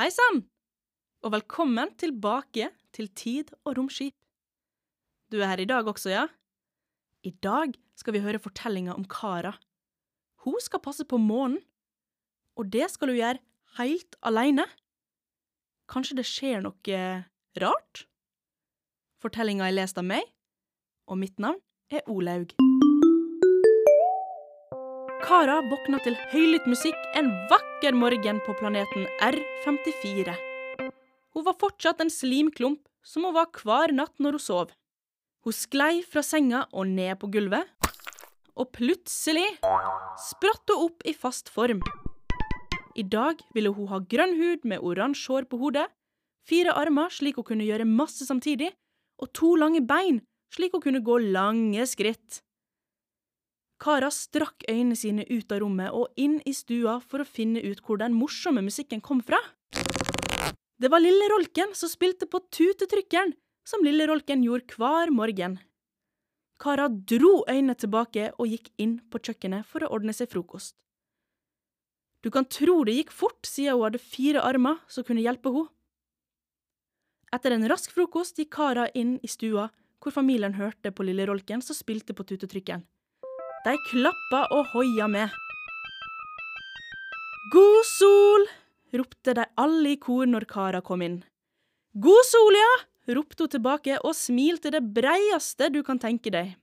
Hei sann, og velkommen tilbake til Tid og romskip. Du er her i dag også, ja? I dag skal vi høre fortellinga om Kara. Hun skal passe på månen, og det skal hun gjøre helt aleine. Kanskje det skjer noe rart? Fortellinga er lest av meg, og mitt navn er Olaug. Kara våkna til høylytt musikk en vakker morgen på planeten R54. Hun var fortsatt en slimklump som hun var hver natt når hun sov. Hun sklei fra senga og ned på gulvet, og plutselig spratt hun opp i fast form. I dag ville hun ha grønn hud med oransje hår på hodet, fire armer slik hun kunne gjøre masse samtidig, og to lange bein slik hun kunne gå lange skritt. Kara strakk øynene sine ut av rommet og inn i stua for å finne ut hvor den morsomme musikken kom fra. Det var lille Rolken som spilte på tutetrykkeren, som lille Rolken gjorde hver morgen. Kara dro øynene tilbake og gikk inn på kjøkkenet for å ordne seg frokost. Du kan tro det gikk fort siden hun hadde fire armer som kunne hjelpe henne. Etter en rask frokost gikk Kara inn i stua, hvor familien hørte på lille Rolken som spilte på tutetrykkeren. De klappa og hoia med. God sol! ropte de alle i kor når Kara kom inn. God sol, ja! ropte hun tilbake og smilte det breieste du kan tenke deg.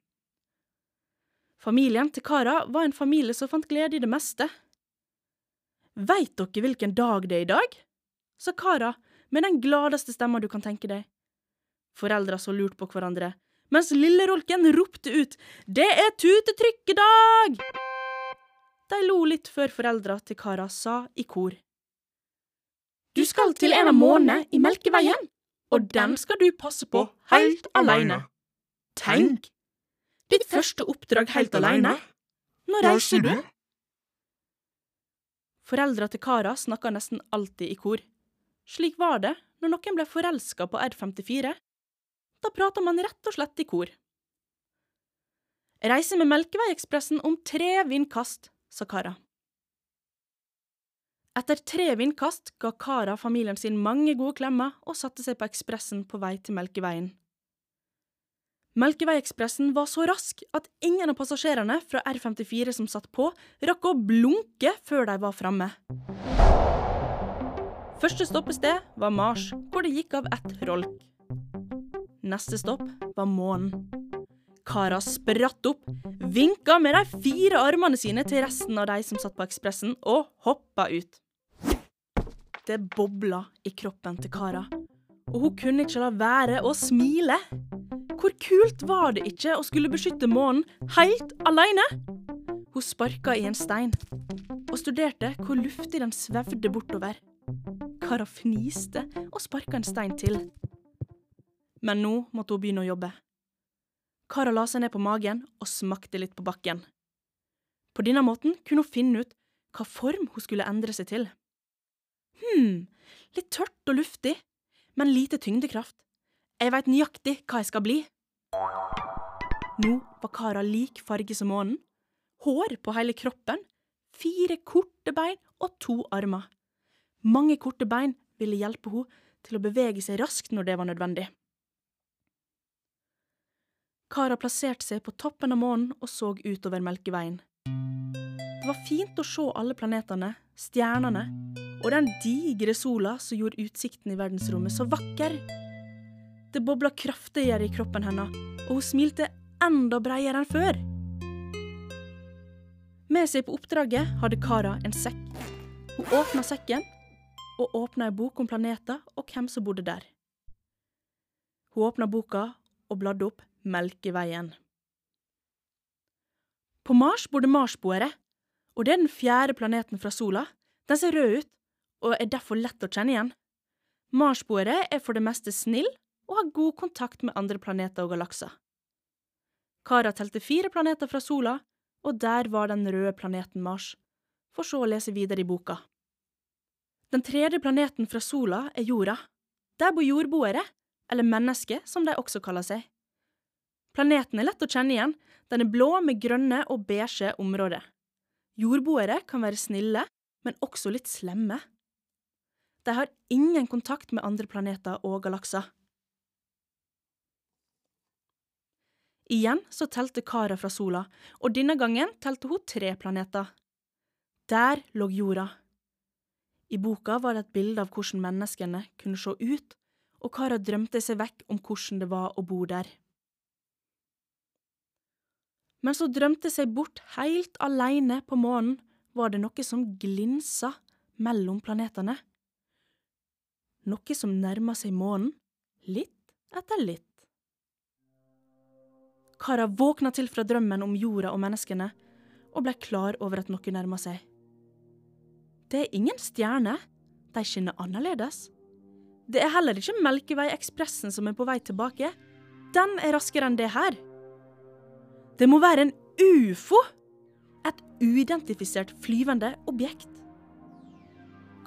Familien til Kara var en familie som fant glede i det meste. Veit dere hvilken dag det er i dag? sa Kara med den gladeste stemma du kan tenke deg. Foreldra så lurt på hverandre, mens lille Rolken ropte ut Det er tutetrykkedag! De lo litt før foreldra til Kara sa i kor. Du skal til en av månene i Melkeveien, og den skal du passe på helt aleine. Tenk! Ditt første oppdrag helt aleine. Nå reiser du? Foreldra til Kara snakka nesten alltid i kor. Slik var det når noen ble forelska på R54. Da prater man rett og slett i kor. Reise med Melkeveiekspressen om tre vindkast, sa Kara. Etter tre vindkast ga Kara familien sin mange gode klemmer og satte seg på ekspressen på vei til Melkeveien. Melkeveiekspressen var så rask at ingen av passasjerene fra R54 som satt på, rakk å blunke før de var framme. Første stoppested var Mars, hvor det gikk av ett rolk. Neste stopp var månen. Kara spratt opp, vinka med de fire armene sine til resten av de som satt på Ekspressen, og hoppa ut. Det bobla i kroppen til Kara, og hun kunne ikke la være å smile. Hvor kult var det ikke å skulle beskytte månen helt alene? Hun sparka i en stein, og studerte hvor luftig den svevde bortover. Kara fniste og sparka en stein til. Men nå måtte hun begynne å jobbe. Kara la seg ned på magen og smakte litt på bakken. På denne måten kunne hun finne ut hva form hun skulle endre seg til. Hm, litt tørt og luftig, men lite tyngdekraft. Jeg veit nøyaktig hva jeg skal bli. Nå var Kara lik farge som månen, hår på hele kroppen, fire korte bein og to armer. Mange korte bein ville hjelpe henne til å bevege seg raskt når det var nødvendig. Kara plasserte seg på toppen av månen og så utover Melkeveien. Det var fint å se alle planetene, stjernene og den digre sola som gjorde utsikten i verdensrommet så vakker. Det bobla kraftigere i kroppen hennes, og hun smilte enda bredere enn før. Med seg på oppdraget hadde Kara en sekk. Hun åpna sekken, og åpna ei bok om planeter og hvem som bodde der. Hun åpna boka og bladde opp Melkeveien. På Mars bor det marsboere, og det er den fjerde planeten fra sola. Den ser rød ut, og er derfor lett å kjenne igjen. Marsboere er for det meste snill og har god kontakt med andre planeter og galakser. Kara telte fire planeter fra sola, og der var den røde planeten Mars, for så å lese videre i boka. Den tredje planeten fra sola er jorda. Der bor jordboere, eller menneske, som de også kaller seg. Planeten er lett å kjenne igjen, den er blå med grønne og beige områder. Jordboere kan være snille, men også litt slemme. de har ingen kontakt med andre planeter og galakser. Igjen så telte Kara fra sola, og denne gangen telte hun tre planeter. Der lå jorda. I boka var det et bilde av hvordan menneskene kunne se ut, og Kara drømte seg vekk om hvordan det var å bo der. Mens hun drømte seg bort helt alene på månen, var det noe som glinsa mellom planetene. Noe som nærma seg månen, litt etter litt. Kara våkna til fra drømmen om jorda og menneskene, og ble klar over at noe nærma seg. Det er ingen stjerner, de skinner annerledes. Det er heller ikke Melkevei-ekspressen som er på vei tilbake. Den er raskere enn det her. Det må være en ufo! Et uidentifisert flyvende objekt.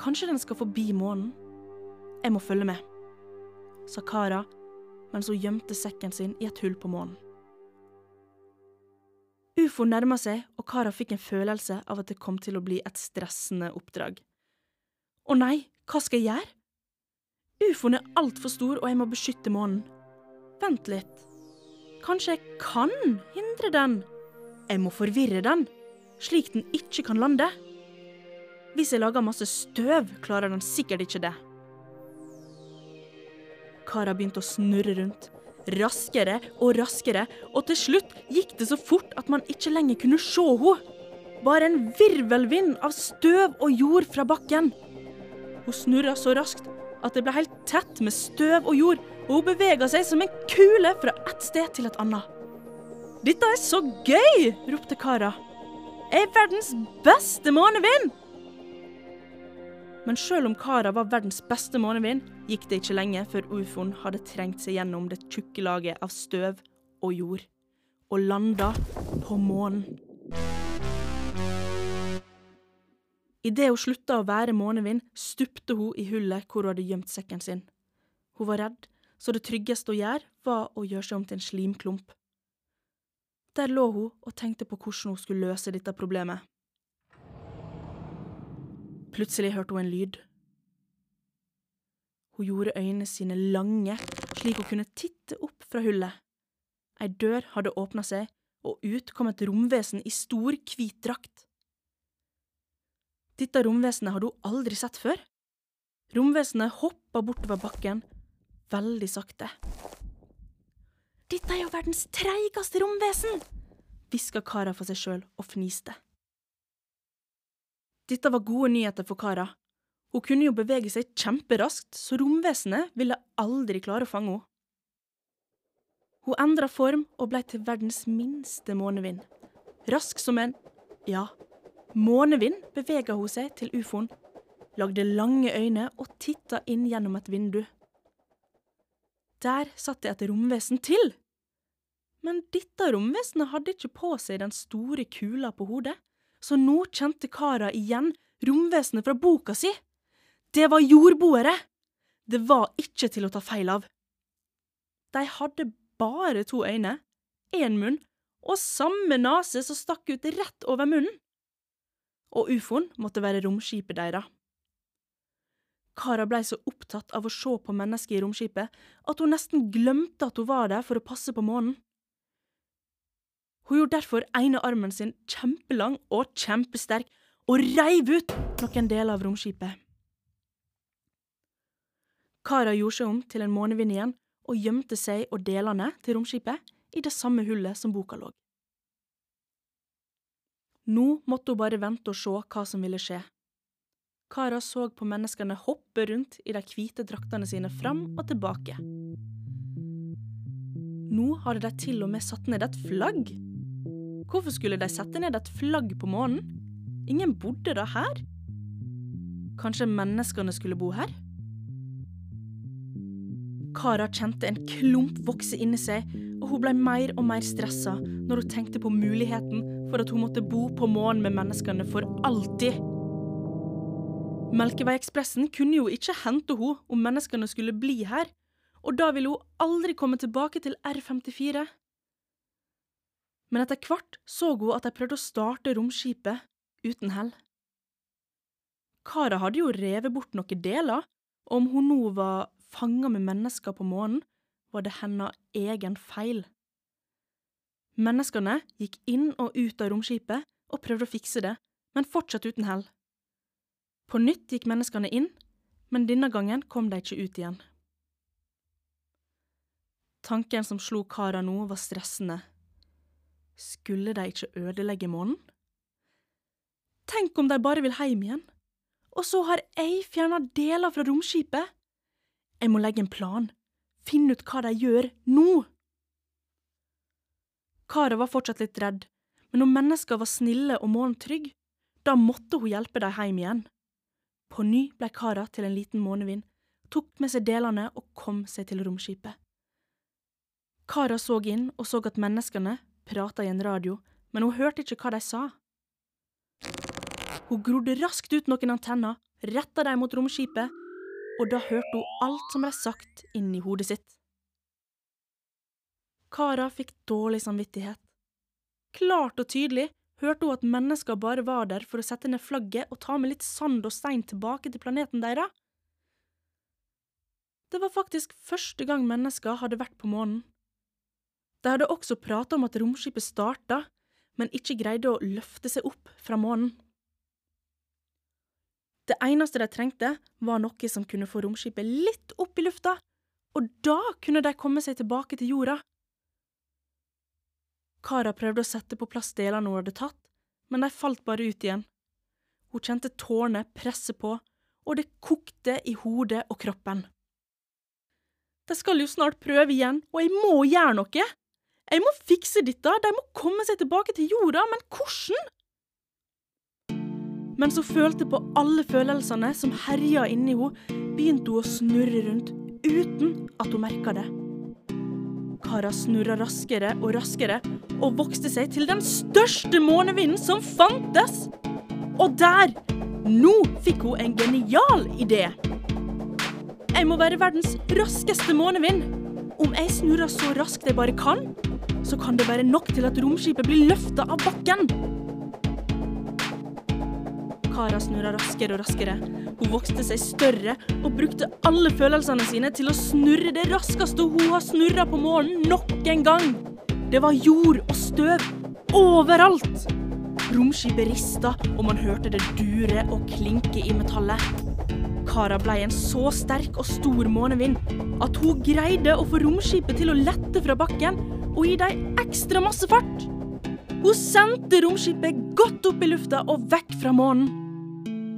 Kanskje den skal forbi månen? Jeg må følge med, sa Kara mens hun gjemte sekken sin i et hull på månen. Ufo nærma seg, og Kara fikk en følelse av at det kom til å bli et stressende oppdrag. Å nei, hva skal jeg gjøre? Ufoen er altfor stor, og jeg må beskytte månen. Vent litt. Kanskje jeg kan hindre den? Jeg må forvirre den, slik den ikke kan lande. Hvis jeg lager masse støv, klarer den sikkert ikke det. Kara begynte å snurre rundt, raskere og raskere, og til slutt gikk det så fort at man ikke lenger kunne se henne. Bare en virvelvind av støv og jord fra bakken. Hun snurra så raskt at det ble helt tett med støv og jord, og hun bevega seg som en kule fra et sted til et annet. Dette er så gøy! ropte Kara. Jeg er verdens beste månevind! Men selv om Kara var verdens beste månevind, gikk det ikke lenge før ufoen hadde trengt seg gjennom det tjukke laget av støv og jord, og landa på månen. Idet hun slutta å være månevind, stupte hun i hullet hvor hun hadde gjemt sekken sin. Hun var redd, så det tryggeste å gjøre var å gjøre seg om til en slimklump. Der lå hun og tenkte på hvordan hun skulle løse dette problemet. Plutselig hørte hun en lyd. Hun gjorde øynene sine lange, slik hun kunne titte opp fra hullet. Ei dør hadde åpna seg, og ut kom et romvesen i stor, hvit drakt. Dette romvesenet hadde hun aldri sett før. Romvesenet hoppa bortover bakken, veldig sakte. Dette er jo verdens treigeste romvesen, hviska Kara for seg sjøl og fniste. Dette var gode nyheter for Kara. Hun kunne jo bevege seg kjemperaskt, så romvesenet ville aldri klare å fange henne. Hun endra form og blei til verdens minste månevind. Rask som en, ja, Månevind bevega hun seg til ufoen, lagde lange øyne og titta inn gjennom et vindu. Der satt det et romvesen til. Men dette romvesenet hadde ikke på seg den store kula på hodet, så nå kjente Kara igjen romvesenet fra boka si. Det var jordboere! Det var ikke til å ta feil av. De hadde bare to øyne, én munn og samme nese som stakk ut rett over munnen og ufoen måtte være romskipet deres. Kara blei så opptatt av å se på mennesket i romskipet at hun nesten glemte at hun var der for å passe på månen. Hun gjorde derfor ene armen sin kjempelang og kjempesterk og reiv ut noen deler av romskipet. Kara gjorde seg om til en månevind igjen og gjemte seg og delene til romskipet i det samme hullet som boka lå. Nå måtte hun bare vente og se hva som ville skje. Kara så på menneskene hoppe rundt i de hvite draktene sine fram og tilbake. Nå hadde de til og med satt ned et flagg. Hvorfor skulle de sette ned et flagg på månen? Ingen bodde da her? Kanskje menneskene skulle bo her? Kara kjente en klump vokse inni seg, og hun ble mer og mer stressa når hun tenkte på muligheten for at hun måtte bo på månen med menneskene for alltid. Melkeveiekspressen kunne jo ikke hente henne om menneskene skulle bli her, og da ville hun aldri komme tilbake til R54. Men etter hvert så hun at de prøvde å starte romskipet uten hell. Kara hadde jo revet bort noen deler, og om hun nå var fanga med mennesker på månen, var det hennes egen feil. Menneskene gikk inn og ut av romskipet og prøvde å fikse det, men fortsatt uten hell. På nytt gikk menneskene inn, men denne gangen kom de ikke ut igjen. Tanken som slo Kara nå, var stressende. Skulle de ikke ødelegge månen? Tenk om de bare vil hjem igjen? Og så har jeg fjerna deler fra romskipet? Jeg må legge en plan, finne ut hva de gjør nå. Kara var fortsatt litt redd, men om mennesker var snille og månen trygg, da måtte hun hjelpe dem hjem igjen. På ny ble Kara til en liten månevind, tok med seg delene og kom seg til romskipet. Kara så inn og så at menneskene prata i en radio, men hun hørte ikke hva de sa. Hun grodde raskt ut noen antenner, retta dem mot romskipet, og da hørte hun alt som ble sagt inni hodet sitt. Kara fikk dårlig samvittighet. Klart og tydelig hørte hun at mennesker bare var der for å sette ned flagget og ta med litt sand og stein tilbake til planeten deres. Det var faktisk første gang mennesker hadde vært på månen. De hadde også prata om at romskipet starta, men ikke greide å løfte seg opp fra månen. Det eneste de trengte, var noe som kunne få romskipet litt opp i lufta, og da kunne de komme seg tilbake til jorda. Kara prøvde å sette på plass delene hun hadde tatt, men de falt bare ut igjen. Hun kjente tårene presse på, og det kokte i hodet og kroppen. De skal jo snart prøve igjen, og jeg må gjøre noe! Jeg må fikse dette, de må komme seg tilbake til jorda, men hvordan? Mens hun følte på alle følelsene som herja inni henne, begynte hun å snurre rundt uten at hun merka det. Kara snurra raskere og raskere og vokste seg til den største månevinden som fantes. Og der! Nå fikk hun en genial idé. Jeg må være verdens raskeste månevind. Om jeg snurrer så raskt jeg bare kan, så kan det være nok til at romskipet blir løfta av bakken. Kara snurra raskere og raskere. Hun vokste seg større og brukte alle følelsene sine til å snurre det raskeste hun har snurra på månen nok en gang. Det var jord og støv overalt. Romskipet rista, og man hørte det dure og klinke i metallet. Kara ble en så sterk og stor månevind at hun greide å få romskipet til å lette fra bakken og gi dem ekstra masse fart. Hun sendte romskipet godt opp i lufta og vekk fra månen.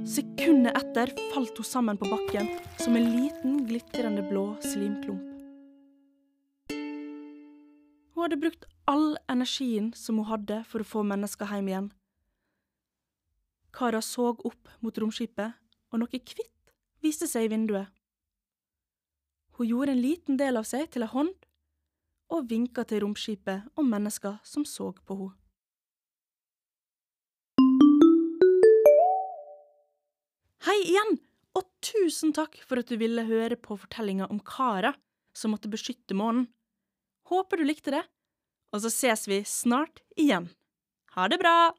Sekundet etter falt hun sammen på bakken som en liten, glitrende blå slimklump. Hun hadde brukt all energien som hun hadde for å få mennesker hjem igjen. Kara så opp mot romskipet, og noe hvitt viste seg i vinduet. Hun gjorde en liten del av seg til ei hånd og vinka til romskipet og mennesker som så på henne. Hei igjen, og tusen takk for at du ville høre på fortellinga om Kara som måtte beskytte månen. Håper du likte det, og så ses vi snart igjen. Ha det bra!